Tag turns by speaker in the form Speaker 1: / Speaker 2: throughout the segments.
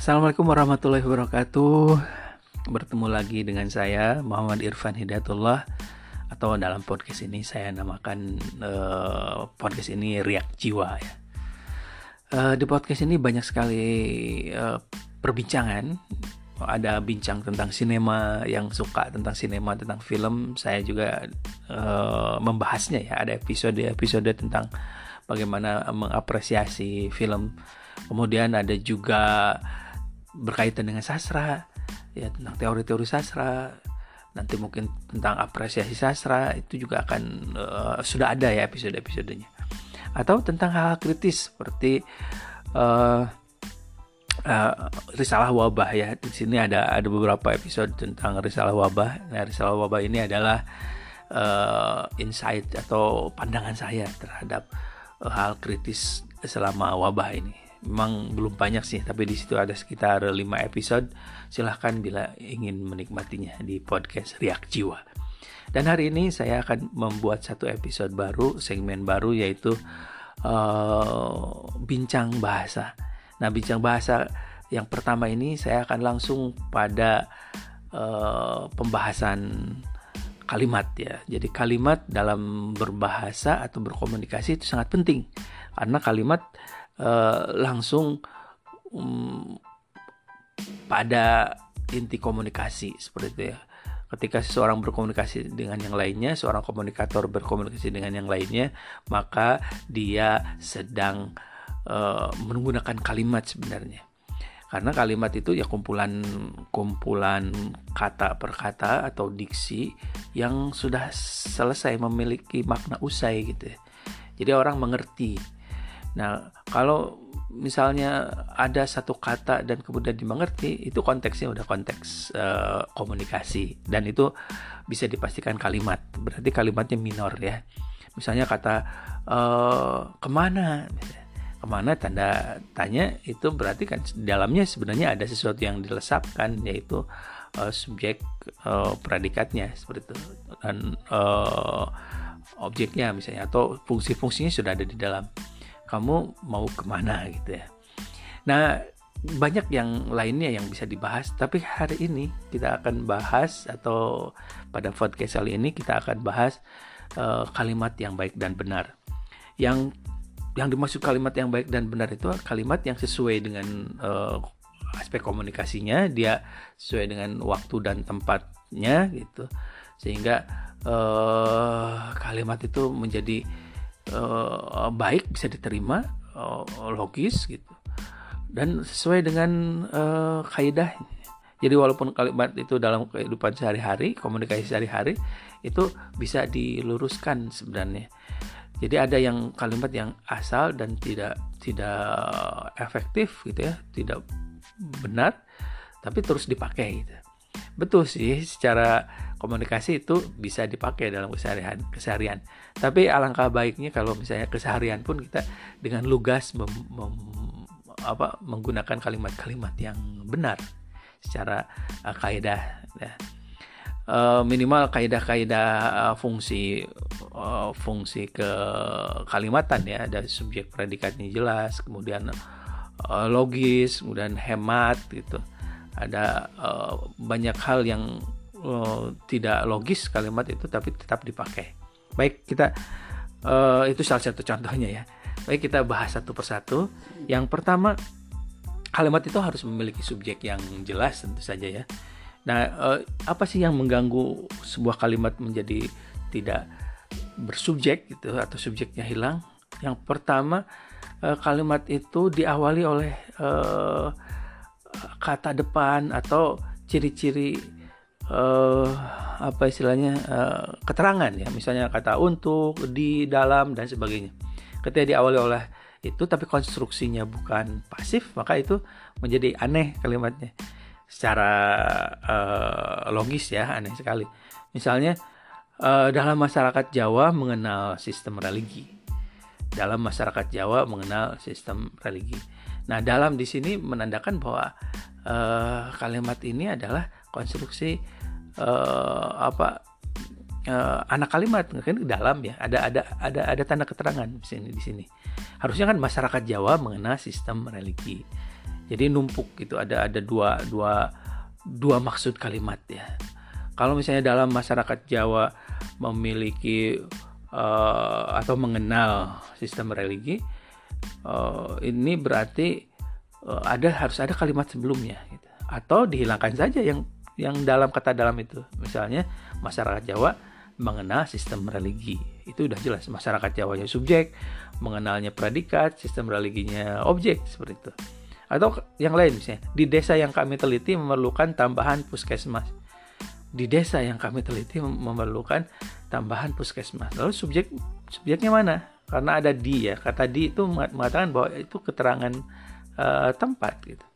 Speaker 1: Assalamualaikum warahmatullahi wabarakatuh. Bertemu lagi dengan saya Muhammad Irfan Hidayatullah atau dalam podcast ini saya namakan uh, podcast ini Riak Jiwa ya. Uh, di podcast ini banyak sekali uh, perbincangan. Ada bincang tentang sinema yang suka tentang sinema tentang film. Saya juga uh, membahasnya ya. Ada episode-episode tentang bagaimana mengapresiasi film. Kemudian ada juga berkaitan dengan sastra, ya tentang teori-teori sastra. Nanti mungkin tentang apresiasi sastra itu juga akan uh, sudah ada ya episode-episodenya. Atau tentang hal, -hal kritis seperti uh, uh, risalah wabah ya. Di sini ada ada beberapa episode tentang risalah wabah. Nah, risalah wabah ini adalah uh, insight atau pandangan saya terhadap hal kritis selama wabah ini memang belum banyak sih tapi di situ ada sekitar 5 episode. Silahkan bila ingin menikmatinya di podcast Riak Jiwa. Dan hari ini saya akan membuat satu episode baru segmen baru yaitu uh, bincang bahasa. Nah bincang bahasa yang pertama ini saya akan langsung pada uh, pembahasan kalimat ya. Jadi kalimat dalam berbahasa atau berkomunikasi itu sangat penting. Karena kalimat uh, langsung um, pada inti komunikasi seperti itu ya. Ketika seseorang berkomunikasi dengan yang lainnya, seorang komunikator berkomunikasi dengan yang lainnya, maka dia sedang uh, menggunakan kalimat sebenarnya. Karena kalimat itu ya kumpulan kumpulan kata per kata atau diksi yang sudah selesai memiliki makna usai gitu ya. Jadi orang mengerti Nah, kalau misalnya ada satu kata dan kemudian dimengerti, itu konteksnya udah konteks uh, komunikasi. Dan itu bisa dipastikan kalimat. Berarti kalimatnya minor ya. Misalnya kata uh, ke mana, ke mana? Tanda tanya itu berarti kan dalamnya sebenarnya ada sesuatu yang dilesapkan yaitu uh, subjek uh, predikatnya seperti itu. Dan uh, objeknya misalnya atau fungsi-fungsinya sudah ada di dalam kamu mau ke mana gitu ya. Nah banyak yang lainnya yang bisa dibahas tapi hari ini kita akan bahas atau pada podcast kali ini kita akan bahas uh, kalimat yang baik dan benar yang yang dimaksud kalimat yang baik dan benar itu kalimat yang sesuai dengan uh, aspek komunikasinya dia sesuai dengan waktu dan tempatnya gitu sehingga uh, kalimat itu menjadi uh, baik bisa diterima uh, logis gitu. Dan sesuai dengan uh, kaidah jadi walaupun kalimat itu dalam kehidupan sehari-hari komunikasi sehari-hari itu bisa diluruskan sebenarnya. Jadi ada yang kalimat yang asal dan tidak tidak efektif gitu ya tidak benar tapi terus dipakai gitu. Betul sih secara komunikasi itu bisa dipakai dalam keseharian keseharian. Tapi alangkah baiknya kalau misalnya keseharian pun kita dengan lugas mem, mem, apa, menggunakan kalimat-kalimat yang benar secara uh, kaidah ya. uh, minimal kaidah-kaidah uh, fungsi uh, fungsi ke kalimatan ya. Ada subjek predikatnya jelas kemudian uh, logis kemudian hemat gitu. Ada uh, banyak hal yang uh, tidak logis kalimat itu tapi tetap dipakai. Baik kita uh, itu salah satu contohnya ya. Baik kita bahas satu persatu. Yang pertama kalimat itu harus memiliki subjek yang jelas tentu saja ya. Nah uh, apa sih yang mengganggu sebuah kalimat menjadi tidak bersubjek gitu atau subjeknya hilang? Yang pertama kalimat itu diawali oleh uh, kata depan atau ciri-ciri uh, apa istilahnya uh, keterangan ya. Misalnya kata untuk di dalam dan sebagainya. Ketika diawali oleh itu tapi konstruksinya bukan pasif maka itu menjadi aneh kalimatnya. Secara uh, logis ya aneh sekali. Misalnya uh, dalam masyarakat Jawa mengenal sistem religi. Dalam masyarakat Jawa mengenal sistem religi. Nah, dalam di sini menandakan bahwa uh, kalimat ini adalah konstruksi uh, apa uh, anak kalimat mungkin dalam ya ada ada ada ada tanda keterangan di sini di sini harusnya kan masyarakat Jawa mengenal sistem religi Jadi numpuk gitu ada ada dua dua dua maksud kalimat ya. Kalau misalnya dalam masyarakat Jawa memiliki uh, atau mengenal sistem religi, uh, ini berarti uh, ada harus ada kalimat sebelumnya gitu. Atau dihilangkan saja yang yang dalam kata dalam itu. Misalnya masyarakat Jawa mengenal sistem religi. Itu udah jelas masyarakat Jawanya subjek, mengenalnya predikat, sistem religinya objek seperti itu. Atau yang lain misalnya, di desa yang kami teliti memerlukan tambahan puskesmas. Di desa yang kami teliti memerlukan tambahan puskesmas. Lalu subjek subjeknya mana? Karena ada di ya. Kata di itu mengatakan bahwa itu keterangan uh, tempat gitu.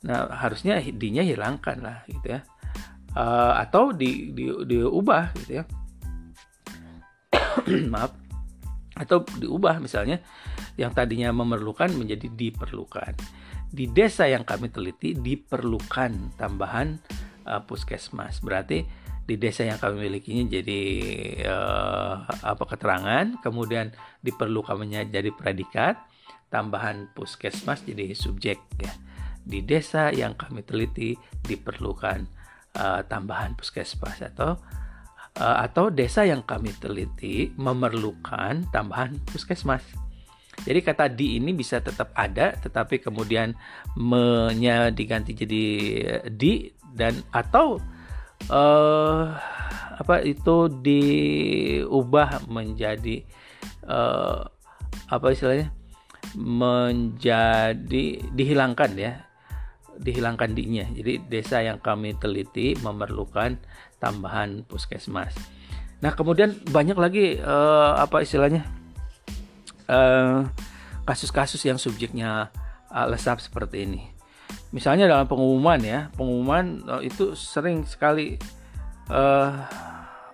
Speaker 1: Nah, harusnya di-nya hilangkan lah gitu ya. Uh, atau di, di diubah gitu ya. Maaf. Atau diubah misalnya yang tadinya memerlukan menjadi diperlukan di desa yang kami teliti diperlukan tambahan uh, puskesmas. Berarti di desa yang kami milikinya jadi uh, apa keterangan, kemudian diperlukan menjadi predikat, tambahan puskesmas jadi subjek ya. Di desa yang kami teliti diperlukan uh, tambahan puskesmas atau uh, atau desa yang kami teliti memerlukan tambahan puskesmas. Jadi kata di ini bisa tetap ada tetapi kemudian menya diganti jadi di dan atau uh, apa itu diubah menjadi uh, apa istilahnya menjadi dihilangkan ya dihilangkan dinya jadi desa yang kami teliti memerlukan tambahan puskesmas nah kemudian banyak lagi uh, apa istilahnya Eh, kasus-kasus uh, yang subjeknya uh, lesap seperti ini. Misalnya dalam pengumuman ya, pengumuman uh, itu sering sekali uh,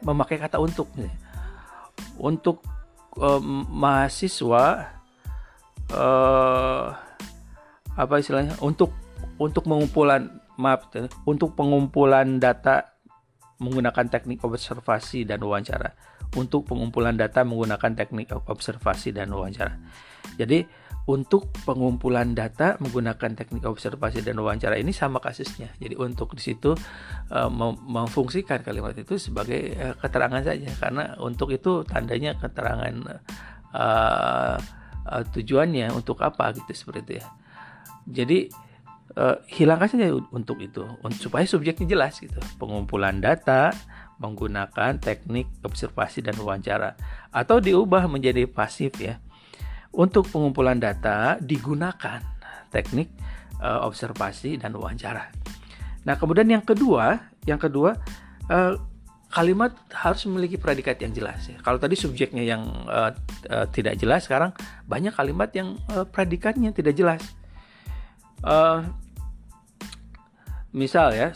Speaker 1: memakai kata untuk. Untuk uh, mahasiswa uh, apa istilahnya? Untuk untuk pengumpulan maaf untuk pengumpulan data menggunakan teknik observasi dan wawancara untuk pengumpulan data menggunakan teknik observasi dan wawancara. Jadi untuk pengumpulan data menggunakan teknik observasi dan wawancara ini sama kasusnya. Jadi untuk di situ uh, memfungsikan kalimat itu sebagai uh, keterangan saja karena untuk itu tandanya keterangan tujuannya untuk apa gitu seperti itu ya. Jadi uh, hilangkan saja untuk itu supaya subjeknya jelas gitu. Pengumpulan data menggunakan teknik observasi dan wawancara atau diubah menjadi pasif ya. Untuk pengumpulan data digunakan teknik uh, observasi dan wawancara. Nah, kemudian yang kedua, yang kedua uh, kalimat harus memiliki predikat yang jelas ya. Kalau tadi subjeknya yang uh, uh, tidak jelas, sekarang banyak kalimat yang uh, predikatnya tidak jelas. Uh, misal ya,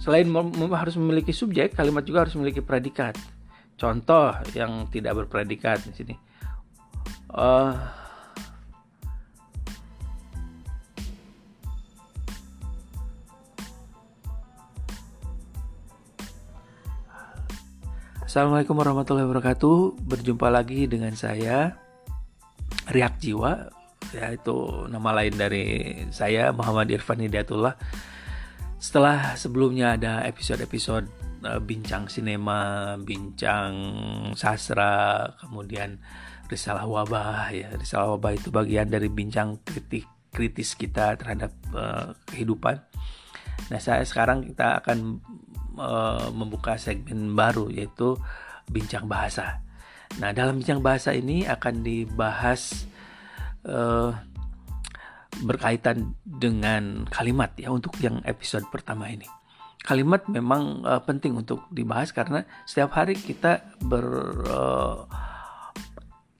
Speaker 1: Selain harus memiliki subjek, kalimat juga harus memiliki predikat. Contoh yang tidak berpredikat di sini. Uh, Assalamualaikum warahmatullahi wabarakatuh. Berjumpa lagi dengan saya Riak Jiwa, yaitu nama lain dari saya Muhammad Irfan Hidayatullah setelah sebelumnya ada episode-episode uh, bincang sinema, bincang sastra, kemudian risalah wabah ya. Risalah wabah itu bagian dari bincang kritik kritis kita terhadap uh, kehidupan. Nah, saya sekarang kita akan uh, membuka segmen baru yaitu bincang bahasa. Nah, dalam bincang bahasa ini akan dibahas uh, berkaitan dengan kalimat ya untuk yang episode pertama ini. Kalimat memang uh, penting untuk dibahas karena setiap hari kita ber uh,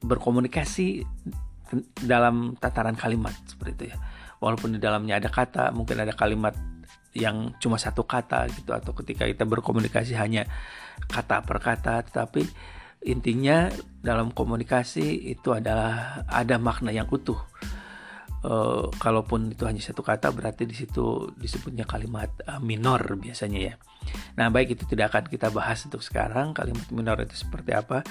Speaker 1: berkomunikasi dalam tataran kalimat seperti itu ya. Walaupun di dalamnya ada kata, mungkin ada kalimat yang cuma satu kata gitu atau ketika kita berkomunikasi hanya kata per kata tetapi intinya dalam komunikasi itu adalah ada makna yang utuh uh, kalaupun itu hanya satu kata berarti di situ disebutnya kalimat uh, minor biasanya ya. Nah, baik itu tidak akan kita bahas untuk sekarang kalimat minor itu seperti apa.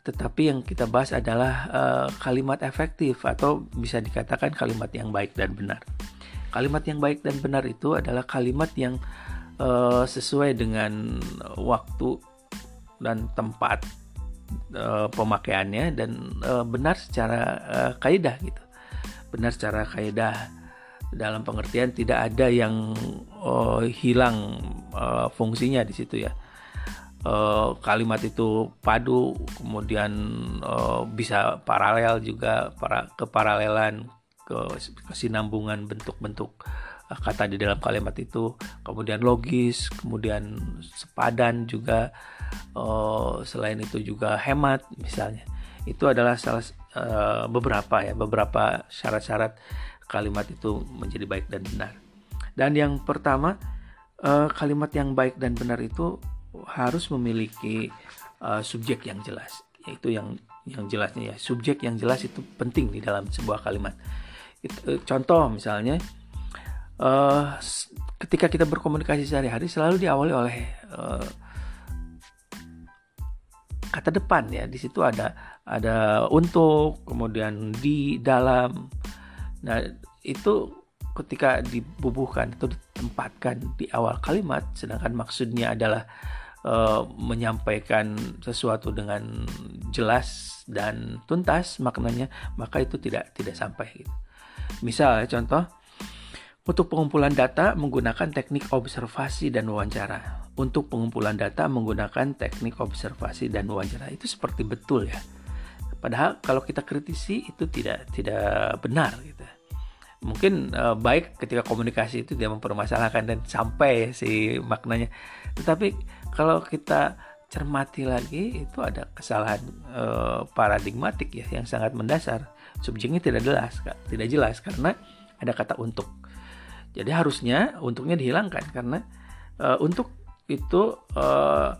Speaker 1: Tetapi yang kita bahas adalah uh, kalimat efektif atau bisa dikatakan kalimat yang baik dan benar. Kalimat yang baik dan benar itu adalah kalimat yang uh, sesuai dengan waktu dan tempat pemakaiannya dan benar secara kaidah gitu. Benar secara kaidah dalam pengertian tidak ada yang uh, hilang uh, fungsinya di situ ya. Uh, kalimat itu padu kemudian uh, bisa paralel juga para keparalelan ke kesinambungan bentuk-bentuk kata di dalam kalimat itu. Kemudian logis kemudian sepadan juga uh, selain itu juga hemat misalnya. Itu adalah salah uh, beberapa ya beberapa syarat-syarat kalimat itu menjadi baik dan benar. Dan yang pertama uh, kalimat yang baik dan benar itu harus memiliki uh, subjek yang jelas. Yaitu yang yang jelasnya ya subjek yang jelas itu penting di dalam sebuah kalimat. Eh, contoh misalnya ketika kita berkomunikasi sehari-hari selalu diawali oleh kata depan ya. Di situ ada ada untuk kemudian di dalam nah itu ketika dibubuhkan atau ditempatkan di awal kalimat sedangkan maksudnya adalah uh, menyampaikan sesuatu dengan jelas dan tuntas maknanya maka itu tidak tidak sampai gitu. Misal contoh, untuk pengumpulan data menggunakan teknik observasi dan wawancara. Untuk pengumpulan data menggunakan teknik observasi dan wawancara itu seperti betul ya. Padahal kalau kita kritisi itu tidak tidak benar gitu. Mungkin uh, baik ketika komunikasi itu dia mempermasalahkan dan sampai si maknanya. Tetapi kalau kita cermati lagi itu ada kesalahan uh, paradigmatik ya yang sangat mendasar subjeknya tidak jelas tidak jelas karena ada kata untuk jadi harusnya untuknya dihilangkan karena uh, untuk itu uh,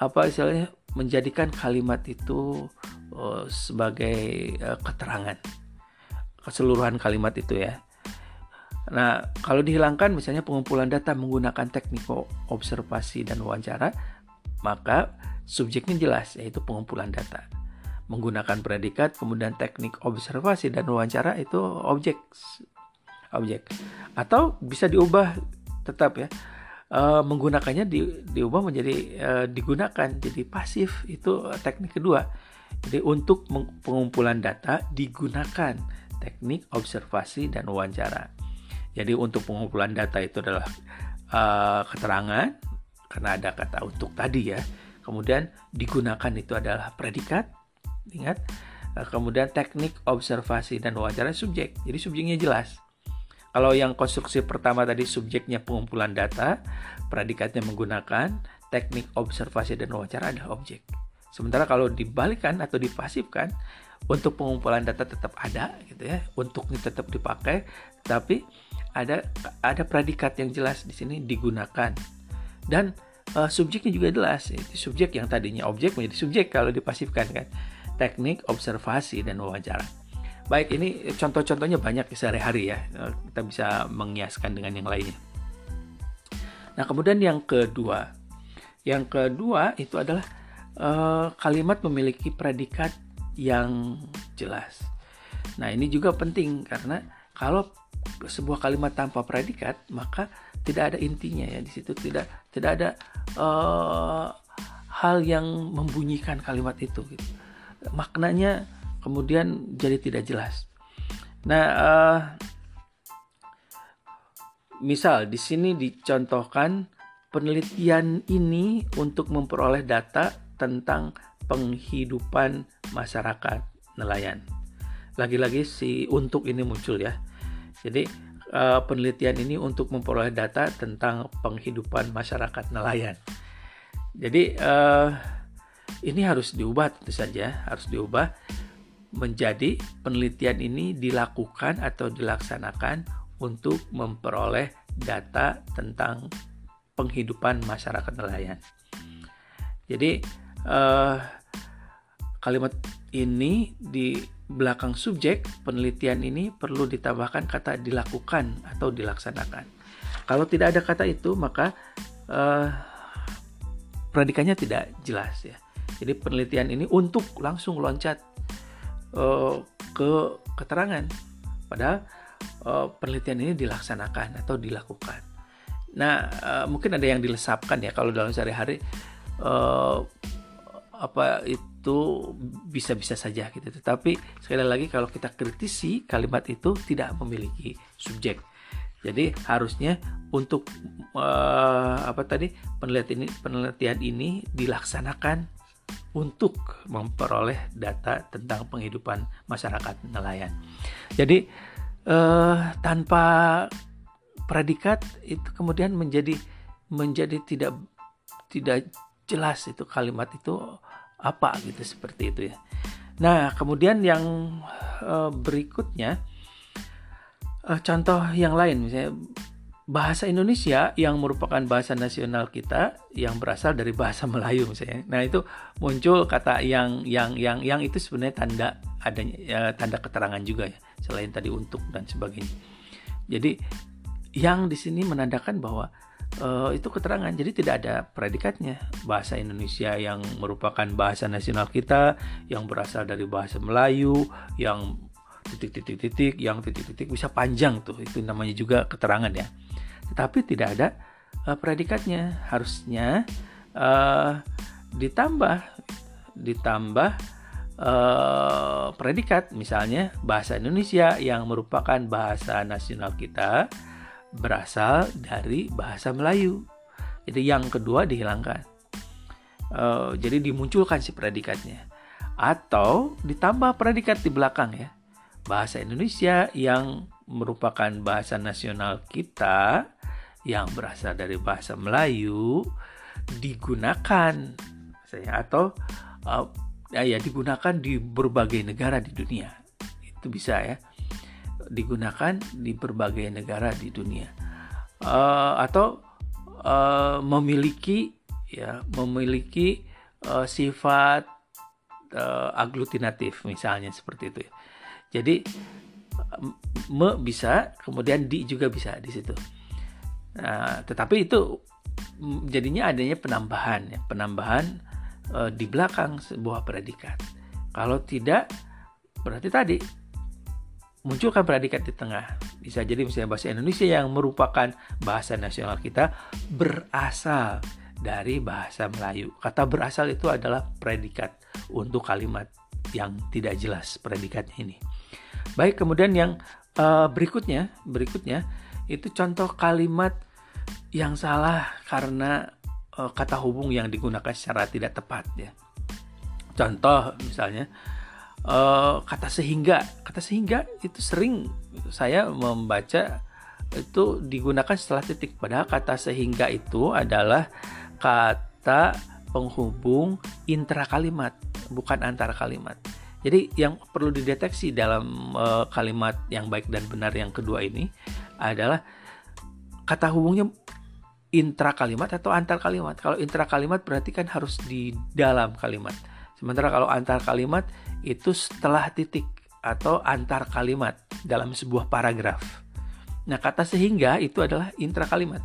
Speaker 1: apa istilahnya menjadikan kalimat itu uh, sebagai uh, keterangan. Keseluruhan kalimat itu ya. Nah, kalau dihilangkan misalnya pengumpulan data menggunakan teknik observasi dan wawancara, maka subjeknya jelas yaitu pengumpulan data. Menggunakan predikat kemudian teknik observasi dan wawancara itu objek objek. Atau bisa diubah tetap ya. E, menggunakannya di, diubah menjadi e, digunakan jadi pasif itu teknik kedua jadi untuk pengumpulan data digunakan teknik observasi dan wawancara jadi untuk pengumpulan data itu adalah e, keterangan karena ada kata untuk tadi ya kemudian digunakan itu adalah predikat Ingat, eh, kemudian teknik observasi dan wawancara subjek. Jadi subjeknya jelas. Kalau yang konstruksi pertama tadi subjeknya pengumpulan data, predikatnya menggunakan teknik observasi dan wawancara adalah objek. Sementara kalau dibalikan atau dipasifkan, untuk pengumpulan data tetap ada gitu ya, untuknya tetap dipakai, tapi ada ada predikat yang jelas di sini digunakan dan uh, subjeknya juga jelas. Itu subjek yang tadinya objek menjadi subjek kalau dipasifkan kan teknik observasi dan wawancara. Baik, ini contoh-contohnya banyak sehari-hari ya. Eh, kita bisa mengiaskan dengan yang lainnya. Nah, kemudian yang kedua. Yang kedua itu adalah uh, kalimat memiliki predikat yang jelas. Nah, ini juga penting karena kalau sebuah kalimat tanpa predikat, maka tidak ada intinya ya di situ tidak tidak ada uh, hal yang membunyikan kalimat itu gitu maknanya kemudian jadi tidak jelas. Nah, uh, misal di sini dicontohkan penelitian ini untuk memperoleh data tentang penghidupan masyarakat nelayan. Lagi-lagi si untuk ini muncul ya. Jadi uh, penelitian ini untuk memperoleh data tentang penghidupan masyarakat nelayan. Jadi uh, ini harus diubah tentu saja, harus diubah menjadi penelitian ini dilakukan atau dilaksanakan untuk memperoleh data tentang penghidupan masyarakat nelayan. Jadi eh, kalimat ini di belakang subjek penelitian ini perlu ditambahkan kata dilakukan atau dilaksanakan. Kalau tidak ada kata itu maka eh, predikannya tidak jelas ya. Jadi penelitian ini untuk langsung loncat uh, ke keterangan. Padahal uh, penelitian ini dilaksanakan atau dilakukan. Nah, uh, mungkin ada yang dilesapkan ya kalau dalam sehari-hari uh, apa itu bisa-bisa saja gitu. Tetapi sekali lagi kalau kita kritisi kalimat itu tidak memiliki subjek. Jadi harusnya untuk uh, apa tadi penelitian ini penelitian ini dilaksanakan untuk memperoleh data tentang penghidupan masyarakat nelayan. Jadi uh, tanpa predikat itu kemudian menjadi menjadi tidak tidak jelas itu kalimat itu apa gitu seperti itu ya. Nah, kemudian yang uh, berikutnya uh, contoh yang lain misalnya bahasa Indonesia yang merupakan bahasa nasional kita yang berasal dari bahasa Melayu misalnya. Nah, itu muncul kata yang yang yang yang itu sebenarnya tanda adanya ya, tanda keterangan juga ya, selain tadi untuk dan sebagainya. Jadi yang di sini menandakan bahwa uh, itu keterangan. Jadi tidak ada predikatnya. Bahasa Indonesia yang merupakan bahasa nasional kita yang berasal dari bahasa Melayu yang titik-titik-titik yang titik-titik bisa panjang tuh. Itu namanya juga keterangan ya. Tetapi tidak ada uh, predikatnya. Harusnya uh, ditambah ditambah uh, predikat. Misalnya bahasa Indonesia yang merupakan bahasa nasional kita berasal dari bahasa Melayu. Jadi yang kedua dihilangkan. Uh, jadi dimunculkan si predikatnya. Atau ditambah predikat di belakang ya. Bahasa Indonesia yang merupakan bahasa nasional kita yang berasal dari bahasa Melayu digunakan saya atau uh, ya digunakan di berbagai negara di dunia. Itu bisa ya digunakan di berbagai negara di dunia uh, atau uh, memiliki ya memiliki uh, sifat uh, aglutinatif misalnya seperti itu ya. Jadi me bisa kemudian di juga bisa di situ. Nah, tetapi itu jadinya adanya penambahan ya, penambahan uh, di belakang sebuah predikat. Kalau tidak berarti tadi munculkan predikat di tengah. Bisa jadi misalnya bahasa Indonesia yang merupakan bahasa nasional kita berasal dari bahasa Melayu. Kata berasal itu adalah predikat untuk kalimat yang tidak jelas predikatnya ini. Baik, kemudian yang uh, berikutnya, berikutnya itu contoh kalimat yang salah karena uh, kata hubung yang digunakan secara tidak tepat ya. Contoh misalnya uh, kata sehingga kata sehingga itu sering saya membaca itu digunakan setelah titik padahal kata sehingga itu adalah kata penghubung intra kalimat bukan antara kalimat jadi yang perlu dideteksi dalam uh, kalimat yang baik dan benar yang kedua ini adalah kata hubungnya intra kalimat atau antar kalimat. Kalau intra kalimat berarti kan harus di dalam kalimat. Sementara kalau antar kalimat itu setelah titik atau antar kalimat dalam sebuah paragraf. Nah, kata sehingga itu adalah intra kalimat.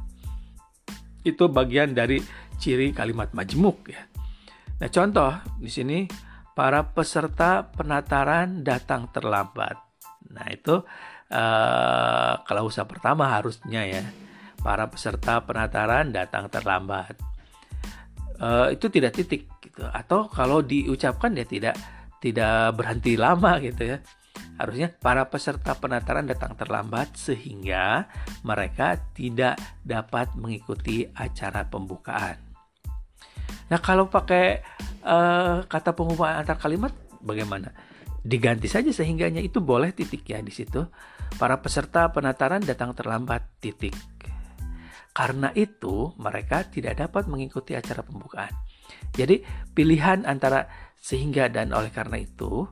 Speaker 1: Itu bagian dari ciri kalimat majemuk ya. Nah, contoh di sini para peserta penataran datang terlambat. Nah, itu uh, usaha pertama harusnya ya. Para peserta penataran datang terlambat. Uh, itu tidak titik gitu atau kalau diucapkan dia tidak tidak berhenti lama gitu ya harusnya para peserta penataran datang terlambat sehingga mereka tidak dapat mengikuti acara pembukaan. Nah kalau pakai uh, kata penghubungan antar kalimat bagaimana? Diganti saja sehingganya itu boleh titik ya di situ. Para peserta penataran datang terlambat titik. Karena itu mereka tidak dapat mengikuti acara pembukaan. Jadi pilihan antara sehingga dan oleh karena itu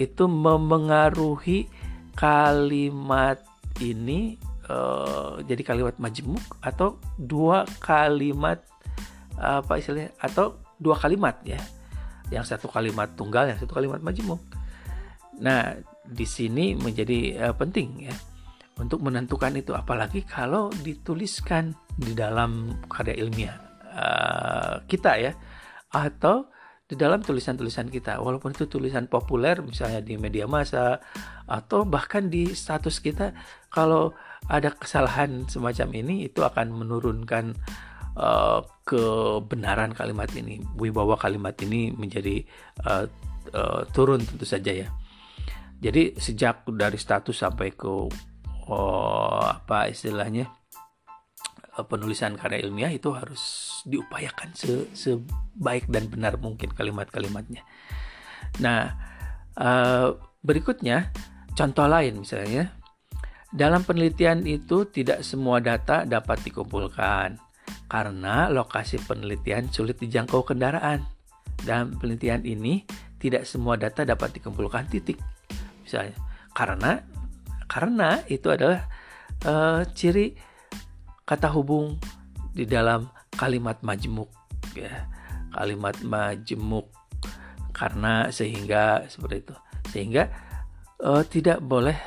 Speaker 1: itu memengaruhi kalimat ini uh, jadi kalimat majemuk atau dua kalimat apa istilahnya atau dua kalimat ya. Yang satu kalimat tunggal yang satu kalimat majemuk nah di sini menjadi uh, penting ya untuk menentukan itu apalagi kalau dituliskan di dalam karya ilmiah uh, kita ya atau di dalam tulisan-tulisan kita. Walaupun itu tulisan populer misalnya di media massa atau bahkan di status kita kalau ada kesalahan semacam ini itu akan menurunkan uh, kebenaran kalimat ini wibawa kalimat ini menjadi uh, uh, turun tentu saja ya. Jadi sejak dari status sampai ke uh, apa istilahnya penulisan karya ilmiah itu harus diupayakan se sebaik dan benar mungkin kalimat-kalimatnya. Nah, uh, berikutnya contoh lain misalnya dalam penelitian itu tidak semua data dapat dikumpulkan karena lokasi penelitian sulit dijangkau kendaraan. Dalam penelitian ini tidak semua data dapat dikumpulkan titik misalnya karena karena itu adalah uh, ciri kata hubung di dalam kalimat majmuk ya. Kalimat majmuk. Karena sehingga seperti itu. Sehingga uh, tidak boleh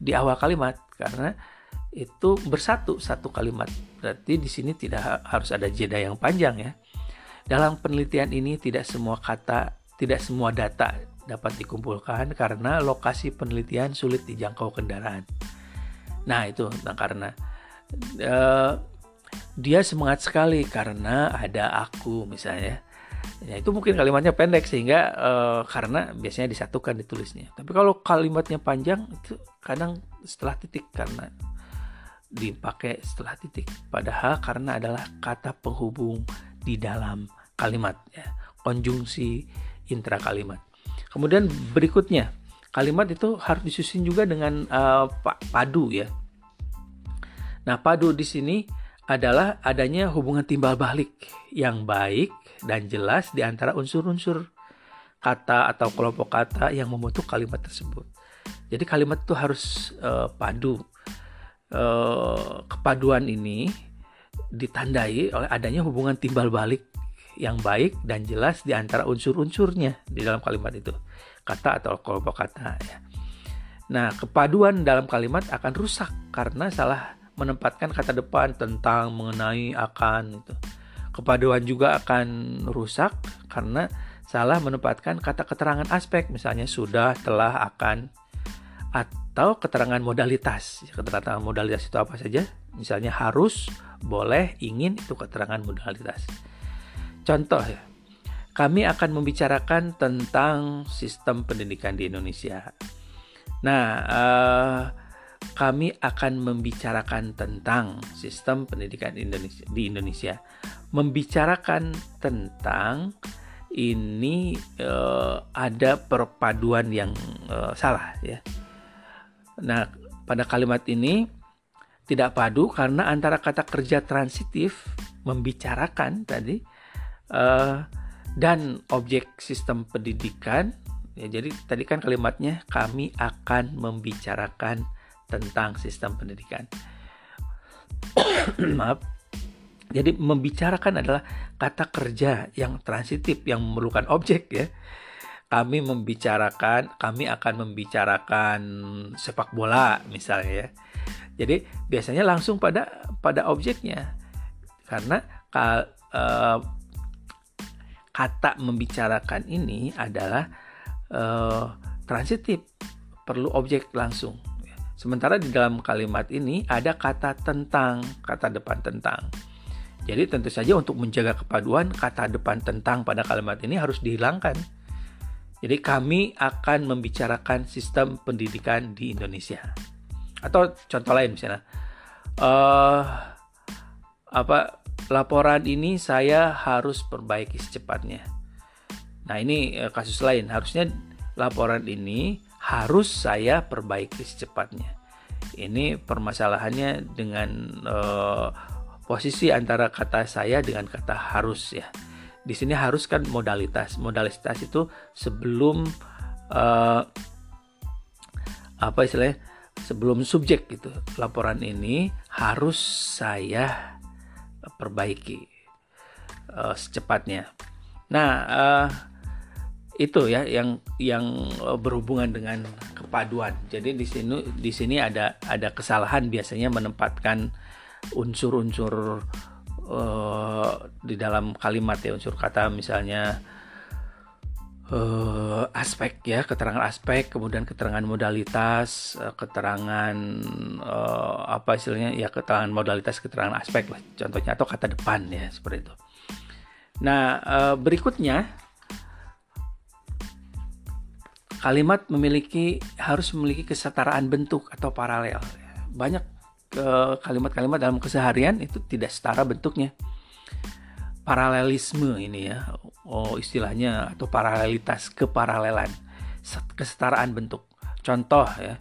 Speaker 1: di awal kalimat. Karena itu bersatu satu kalimat. Berarti di sini tidak harus ada jeda yang panjang ya. Dalam penelitian ini tidak semua kata tidak semua data dapat dikumpulkan karena lokasi penelitian sulit dijangkau kendaraan. Nah itu nah, karena uh, dia semangat sekali karena ada aku misalnya. Ya itu mungkin kalimatnya pendek sehingga uh, karena biasanya disatukan ditulisnya. Tapi kalau kalimatnya panjang itu kadang setelah titik karena dipakai setelah titik. Padahal karena adalah kata penghubung di dalam kalimat ya. Konjungsi intra kalimat kemudian berikutnya kalimat itu harus disusun juga dengan uh, padu ya Nah, padu di sini adalah adanya hubungan timbal balik yang baik dan jelas di antara unsur-unsur kata atau kelompok kata yang membentuk kalimat tersebut. Jadi kalimat itu harus uh, padu. Uh, kepaduan ini ditandai oleh adanya hubungan timbal balik yang baik dan jelas di antara unsur-unsurnya di dalam kalimat itu. Kata atau kelompok kata ya. Nah, kepaduan dalam kalimat akan rusak karena salah menempatkan kata depan tentang mengenai akan itu. Kepaduan juga akan rusak karena salah menempatkan kata keterangan aspek misalnya sudah, telah, akan atau keterangan modalitas. Keterangan modalitas itu apa saja? Misalnya harus, boleh, ingin itu keterangan modalitas. Contoh ya. Kami akan membicarakan tentang sistem pendidikan di Indonesia. Nah, uh, kami akan membicarakan tentang sistem pendidikan Indonesia di Indonesia. Membicarakan tentang ini uh, ada perpaduan yang uh, salah ya. Nah, pada kalimat ini tidak padu karena antara kata kerja transitif membicarakan tadi uh, dan objek sistem pendidikan ya jadi tadi kan kalimatnya kami akan membicarakan tentang sistem pendidikan. Maaf. Jadi membicarakan adalah kata kerja yang transitif yang memerlukan objek ya. Kami membicarakan, kami akan membicarakan sepak bola misalnya ya. Jadi biasanya langsung pada pada objeknya. Karena kal, uh, kata membicarakan ini adalah uh, transitif, perlu objek langsung. Sementara di dalam kalimat ini ada kata tentang, kata depan tentang. Jadi tentu saja untuk menjaga kepaduan kata depan tentang pada kalimat ini harus dihilangkan. Jadi kami akan membicarakan sistem pendidikan di Indonesia. Atau contoh lain misalnya, uh, apa laporan ini saya harus perbaiki secepatnya. Nah ini uh, kasus lain. Harusnya laporan ini harus saya perbaiki secepatnya. Ini permasalahannya dengan uh, posisi antara kata saya dengan kata harus ya. Di sini harus kan modalitas. Modalitas itu sebelum uh, apa istilahnya? Sebelum subjek gitu. Laporan ini harus saya perbaiki uh, secepatnya. Nah, uh, itu ya yang yang eh, berhubungan dengan kepaduan. Jadi di sini di sini ada ada kesalahan biasanya menempatkan unsur-unsur uh, di dalam kalimat ya unsur kata misalnya uh, aspek ya keterangan aspek kemudian keterangan modalitas uh, keterangan uh, apa istilahnya ya keterangan modalitas keterangan aspek lah contohnya atau kata depan ya seperti itu. Nah berikutnya kalimat memiliki harus memiliki kesetaraan bentuk atau paralel. Banyak kalimat-kalimat dalam keseharian itu tidak setara bentuknya paralelisme ini ya. Oh istilahnya atau paralelitas keparalelan kesetaraan bentuk. Contoh ya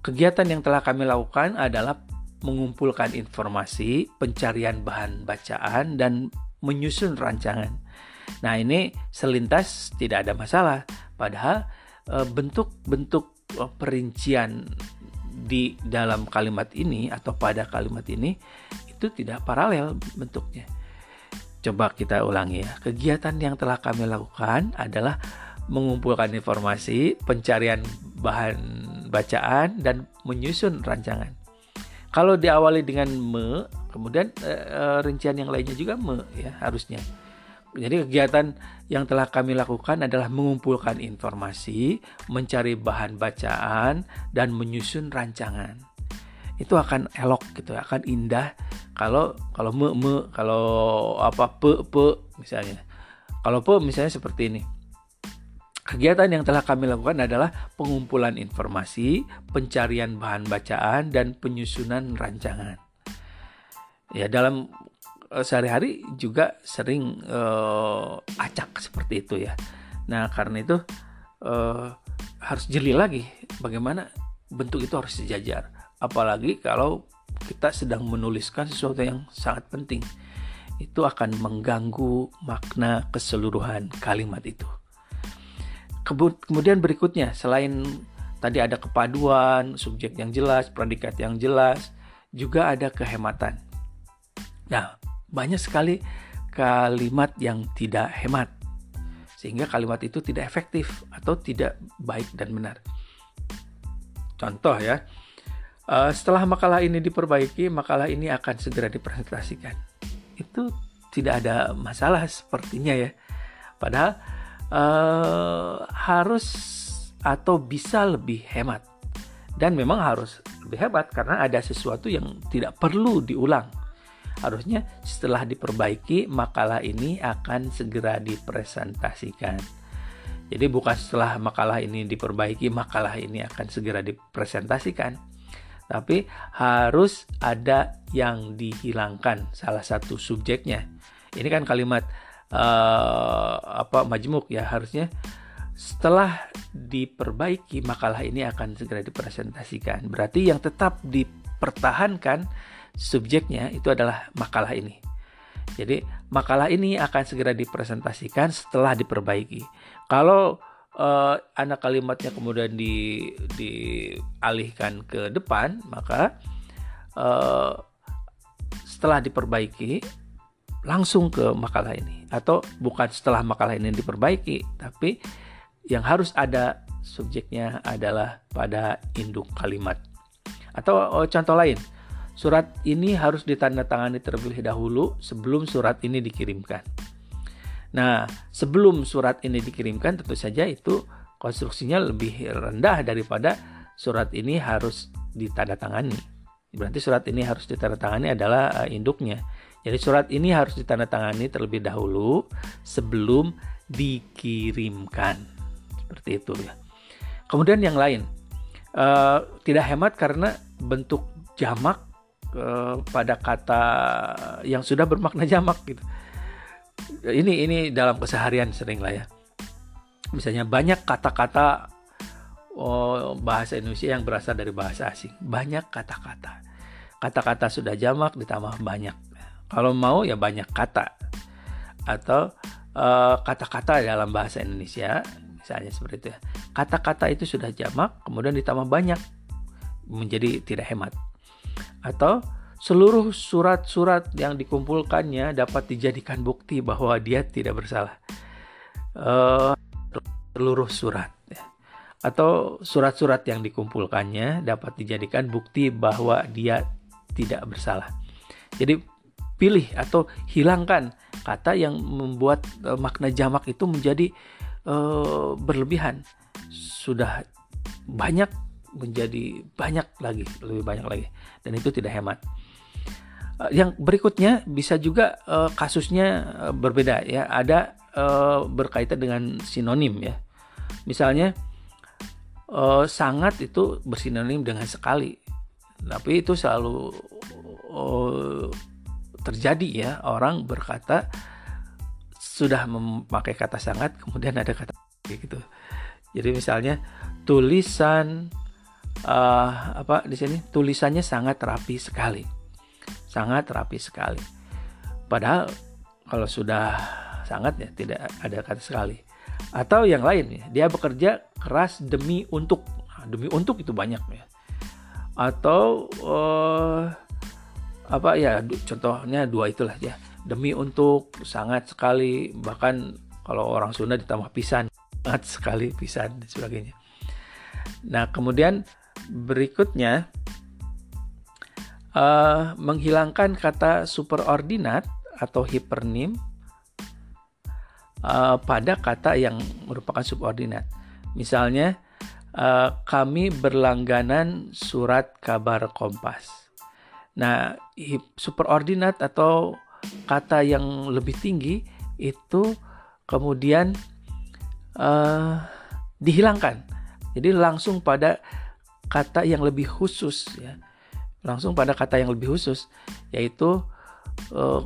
Speaker 1: kegiatan yang telah kami lakukan adalah mengumpulkan informasi pencarian bahan bacaan dan menyusun rancangan. Nah ini selintas tidak ada masalah. Padahal e, bentuk-bentuk e, perincian di dalam kalimat ini atau pada kalimat ini itu tidak paralel bentuknya Coba kita ulangi ya. Kegiatan yang telah kami lakukan adalah mengumpulkan informasi, pencarian bahan bacaan dan menyusun rancangan. Kalau diawali dengan me, kemudian e, rincian yang lainnya juga me ya harusnya. Jadi kegiatan yang telah kami lakukan adalah mengumpulkan informasi, mencari bahan bacaan dan menyusun rancangan. Itu akan elok gitu, akan indah kalau kalau me me kalau apa pe pe misalnya kalau pe misalnya seperti ini Kegiatan yang telah kami lakukan adalah pengumpulan informasi, pencarian bahan bacaan, dan penyusunan rancangan. Ya, dalam uh, sehari-hari juga sering uh, acak seperti itu ya. Nah, karena itu uh, harus jeli lagi bagaimana bentuk itu harus sejajar. Apalagi kalau kita sedang menuliskan sesuatu yang sangat penting, itu akan mengganggu makna keseluruhan kalimat itu. Kemudian berikutnya, selain tadi ada kepaduan, subjek yang jelas, predikat yang jelas, juga ada kehematan. Nah, banyak sekali kalimat yang tidak hemat, sehingga kalimat itu tidak efektif atau tidak baik dan benar. Contoh ya, Uh, setelah makalah ini diperbaiki, makalah ini akan segera dipresentasikan. Itu tidak ada masalah sepertinya ya. Padahal uh, harus atau bisa lebih hemat. Dan memang harus lebih hebat karena ada sesuatu yang tidak perlu diulang. Harusnya setelah diperbaiki, makalah ini akan segera dipresentasikan. Jadi bukan setelah makalah ini diperbaiki, makalah ini akan segera dipresentasikan tapi harus ada yang dihilangkan salah satu subjeknya. Ini kan kalimat uh, apa majmuk ya harusnya setelah diperbaiki makalah ini akan segera dipresentasikan. Berarti yang tetap dipertahankan subjeknya itu adalah makalah ini. Jadi makalah ini akan segera dipresentasikan setelah diperbaiki. Kalau uh, anak kalimatnya kemudian di dialihkan ke depan, maka uh, setelah diperbaiki langsung ke makalah ini atau bukan setelah makalah ini diperbaiki, tapi yang harus ada subjeknya adalah pada induk kalimat. Atau oh, contoh lain, surat ini harus ditandatangani terlebih dahulu sebelum surat ini dikirimkan. Nah, sebelum surat ini dikirimkan tentu saja itu konstruksinya lebih rendah daripada surat ini harus ditandatangani. Berarti surat ini harus ditandatangani adalah uh, induknya. Jadi surat ini harus ditandatangani terlebih dahulu sebelum dikirimkan. Seperti itu ya. Kemudian yang lain, uh, tidak hemat karena bentuk jamak uh, pada kata yang sudah bermakna jamak gitu ini ini dalam keseharian sering lah ya. Misalnya banyak kata-kata oh, bahasa Indonesia yang berasal dari bahasa asing. Banyak kata-kata. Kata-kata sudah jamak ditambah banyak. Kalau mau ya banyak kata. Atau eh, kata-kata uh, dalam bahasa Indonesia misalnya seperti itu ya. Kata-kata itu sudah jamak kemudian ditambah banyak. Menjadi tidak hemat. Atau seluruh surat-surat yang dikumpulkannya dapat dijadikan bukti bahwa dia tidak bersalah. Uh, seluruh surat ya. atau surat-surat yang dikumpulkannya dapat dijadikan bukti bahwa dia tidak bersalah. Jadi pilih atau hilangkan kata yang membuat uh, makna jamak itu menjadi uh, berlebihan sudah banyak menjadi banyak lagi lebih banyak lagi dan itu tidak hemat yang berikutnya bisa juga uh, kasusnya uh, berbeda ya. Ada uh, berkaitan dengan sinonim ya. Misalnya uh, sangat itu bersinonim dengan sekali. Tapi itu selalu uh, terjadi ya. Orang berkata sudah memakai kata sangat kemudian ada kata gitu. Jadi misalnya tulisan uh, apa di sini? Tulisannya sangat rapi sekali sangat rapi sekali. Padahal kalau sudah sangat ya tidak ada kata sekali. Atau yang lain ya dia bekerja keras demi untuk. Nah, demi untuk itu banyak ya. Atau uh, apa ya contohnya dua itulah ya. Demi untuk sangat sekali bahkan kalau orang Sunda ditambah pisan sangat sekali pisan dan sebagainya. Nah kemudian berikutnya uh, menghilangkan kata superordinat atau hipernim uh, pada kata yang merupakan subordinat. Misalnya, uh, kami berlangganan surat kabar Kompas. Nah, superordinat atau kata yang lebih tinggi itu kemudian uh, dihilangkan. Jadi langsung pada kata yang lebih khusus ya. Langsung pada kata yang lebih khusus yaitu uh,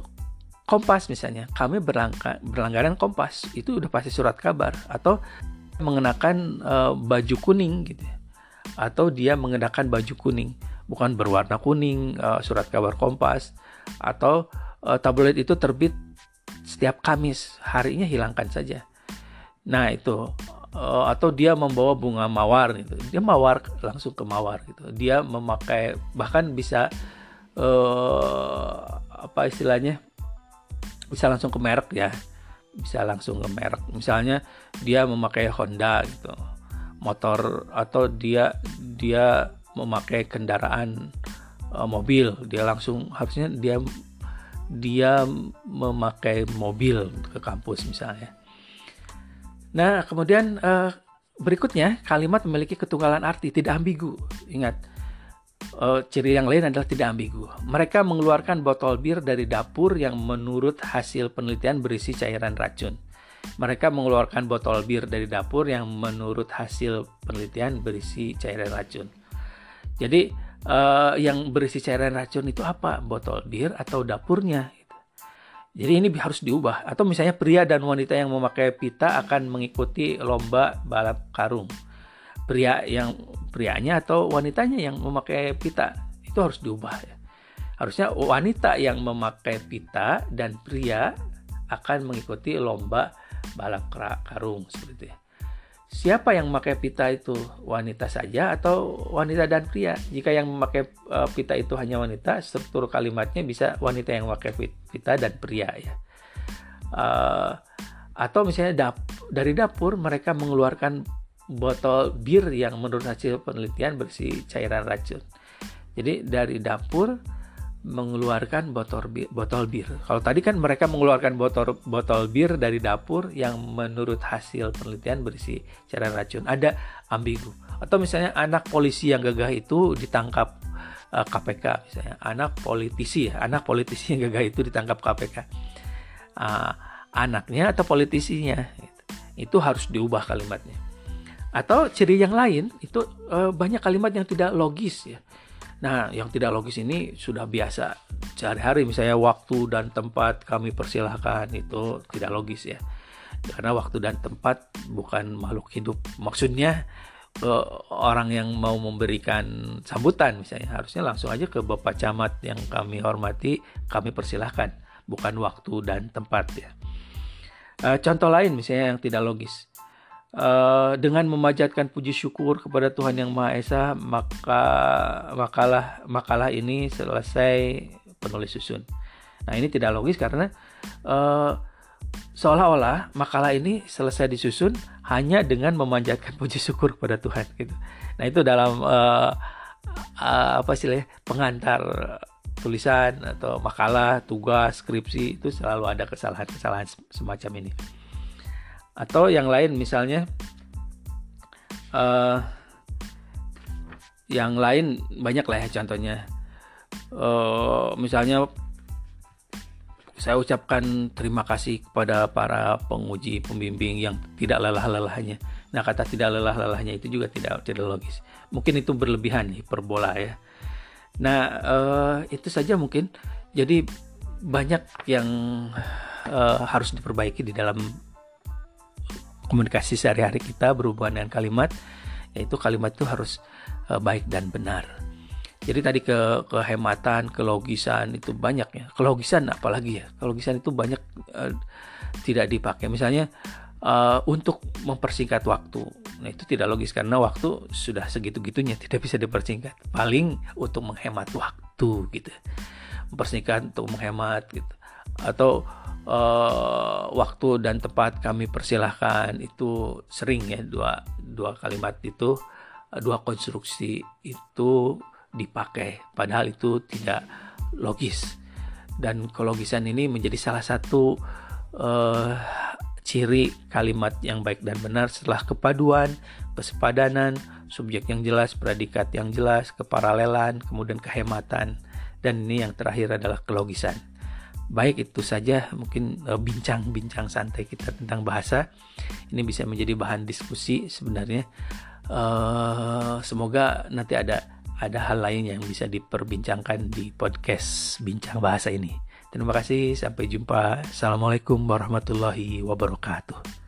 Speaker 1: Kompas misalnya, kami berlangka, berlangganan Kompas itu udah pasti surat kabar atau mengenakan uh, baju kuning gitu ya. Atau dia mengenakan baju kuning, bukan berwarna kuning uh, surat kabar Kompas atau tabloid itu terbit setiap Kamis, harinya hilangkan saja. Nah, itu uh, atau dia membawa bunga mawar gitu. Dia mawar langsung ke mawar gitu. Dia memakai bahkan bisa uh, apa istilahnya? bisa langsung ke merek ya bisa langsung ke merek misalnya dia memakai Honda gitu motor atau dia dia memakai kendaraan uh, mobil dia langsung harusnya dia dia memakai mobil ke kampus misalnya nah kemudian uh, berikutnya kalimat memiliki ketunggalan arti tidak ambigu ingat uh, ciri yang lain adalah tidak ambigu. Mereka mengeluarkan botol bir dari dapur yang menurut hasil penelitian berisi cairan racun. Mereka mengeluarkan botol bir dari dapur yang menurut hasil penelitian berisi cairan racun. Jadi uh, yang berisi cairan racun itu apa? Botol bir atau dapurnya? Jadi ini harus diubah. Atau misalnya pria dan wanita yang memakai pita akan mengikuti lomba balap karung. Pria yang prianya atau wanitanya yang memakai pita itu harus diubah ya. Harusnya wanita yang memakai pita dan pria akan mengikuti lomba balap karung seperti itu ya. Siapa yang memakai pita itu wanita saja atau wanita dan pria? Jika yang memakai uh, pita itu hanya wanita, struktur kalimatnya bisa wanita yang memakai pita dan pria ya. Uh, atau misalnya dap dari dapur mereka mengeluarkan botol bir yang menurut hasil penelitian berisi cairan racun. Jadi dari dapur mengeluarkan botol bir, botol bir. Kalau tadi kan mereka mengeluarkan botol botol bir dari dapur yang menurut hasil penelitian berisi cairan racun. Ada ambigu. Atau misalnya anak polisi yang gagah itu ditangkap uh, eh, KPK misalnya. Anak politisi ya, anak politisi yang gagah itu ditangkap KPK. Uh, ah, anaknya atau politisinya gitu. itu harus diubah kalimatnya atau ciri yang lain itu uh, banyak kalimat yang tidak logis ya. Nah, yang tidak logis ini sudah biasa sehari-hari misalnya waktu dan tempat kami persilahkan itu tidak logis ya. Karena waktu dan tempat bukan makhluk hidup. Maksudnya uh, orang yang mau memberikan sambutan misalnya harusnya langsung aja ke Bapak Camat yang kami hormati, kami persilahkan, bukan waktu dan tempat ya. Uh, contoh lain misalnya yang tidak logis uh, dengan memanjatkan puji syukur kepada Tuhan yang Maha Esa maka makalah makalah ini selesai penulis susun. Nah ini tidak logis karena uh, seolah-olah makalah ini selesai disusun hanya dengan memanjatkan puji syukur kepada Tuhan gitu. Nah itu dalam uh, uh, apa sih pengantar tulisan atau makalah, tugas, skripsi itu selalu ada kesalahan-kesalahan semacam ini. Atau yang lain misalnya uh, yang lain banyak lah ya contohnya uh, misalnya saya ucapkan terima kasih kepada para penguji pembimbing yang tidak lelah-lelahnya. Nah, kata tidak lelah-lelahnya itu juga tidak tidak logis. Mungkin itu berlebihan hiperbola ya. Nah, uh, itu saja mungkin. Jadi banyak yang uh, harus diperbaiki di dalam komunikasi sehari-hari kita berhubungan dengan kalimat, yaitu kalimat itu harus uh, baik dan benar. Jadi tadi ke kehematan, kelogisan itu banyak ya. Kelogisan apalagi ya? Kelogisan itu banyak uh, tidak dipakai. Misalnya uh, untuk mempersingkat waktu. Nah, itu tidak logis karena waktu sudah segitu-gitunya tidak bisa dipersingkat. Paling untuk menghemat waktu gitu. Mempersingkat untuk menghemat gitu. Atau uh, waktu dan tempat kami persilahkan itu sering ya dua dua kalimat itu dua konstruksi itu dipakai. Padahal itu tidak logis. Dan kelogisan ini menjadi salah satu uh, ciri kalimat yang baik dan benar setelah kepaduan, kesepadanan, subjek yang jelas, predikat yang jelas, keparalelan, kemudian kehematan. Dan ini yang terakhir adalah kelogisan. Baik itu saja mungkin eh, bincang-bincang santai kita tentang bahasa. Ini bisa menjadi bahan diskusi sebenarnya. Uh, semoga nanti ada ada hal lain yang bisa diperbincangkan di podcast Bincang Bahasa ini. Terima kasih, sampai jumpa. Assalamualaikum warahmatullahi wabarakatuh.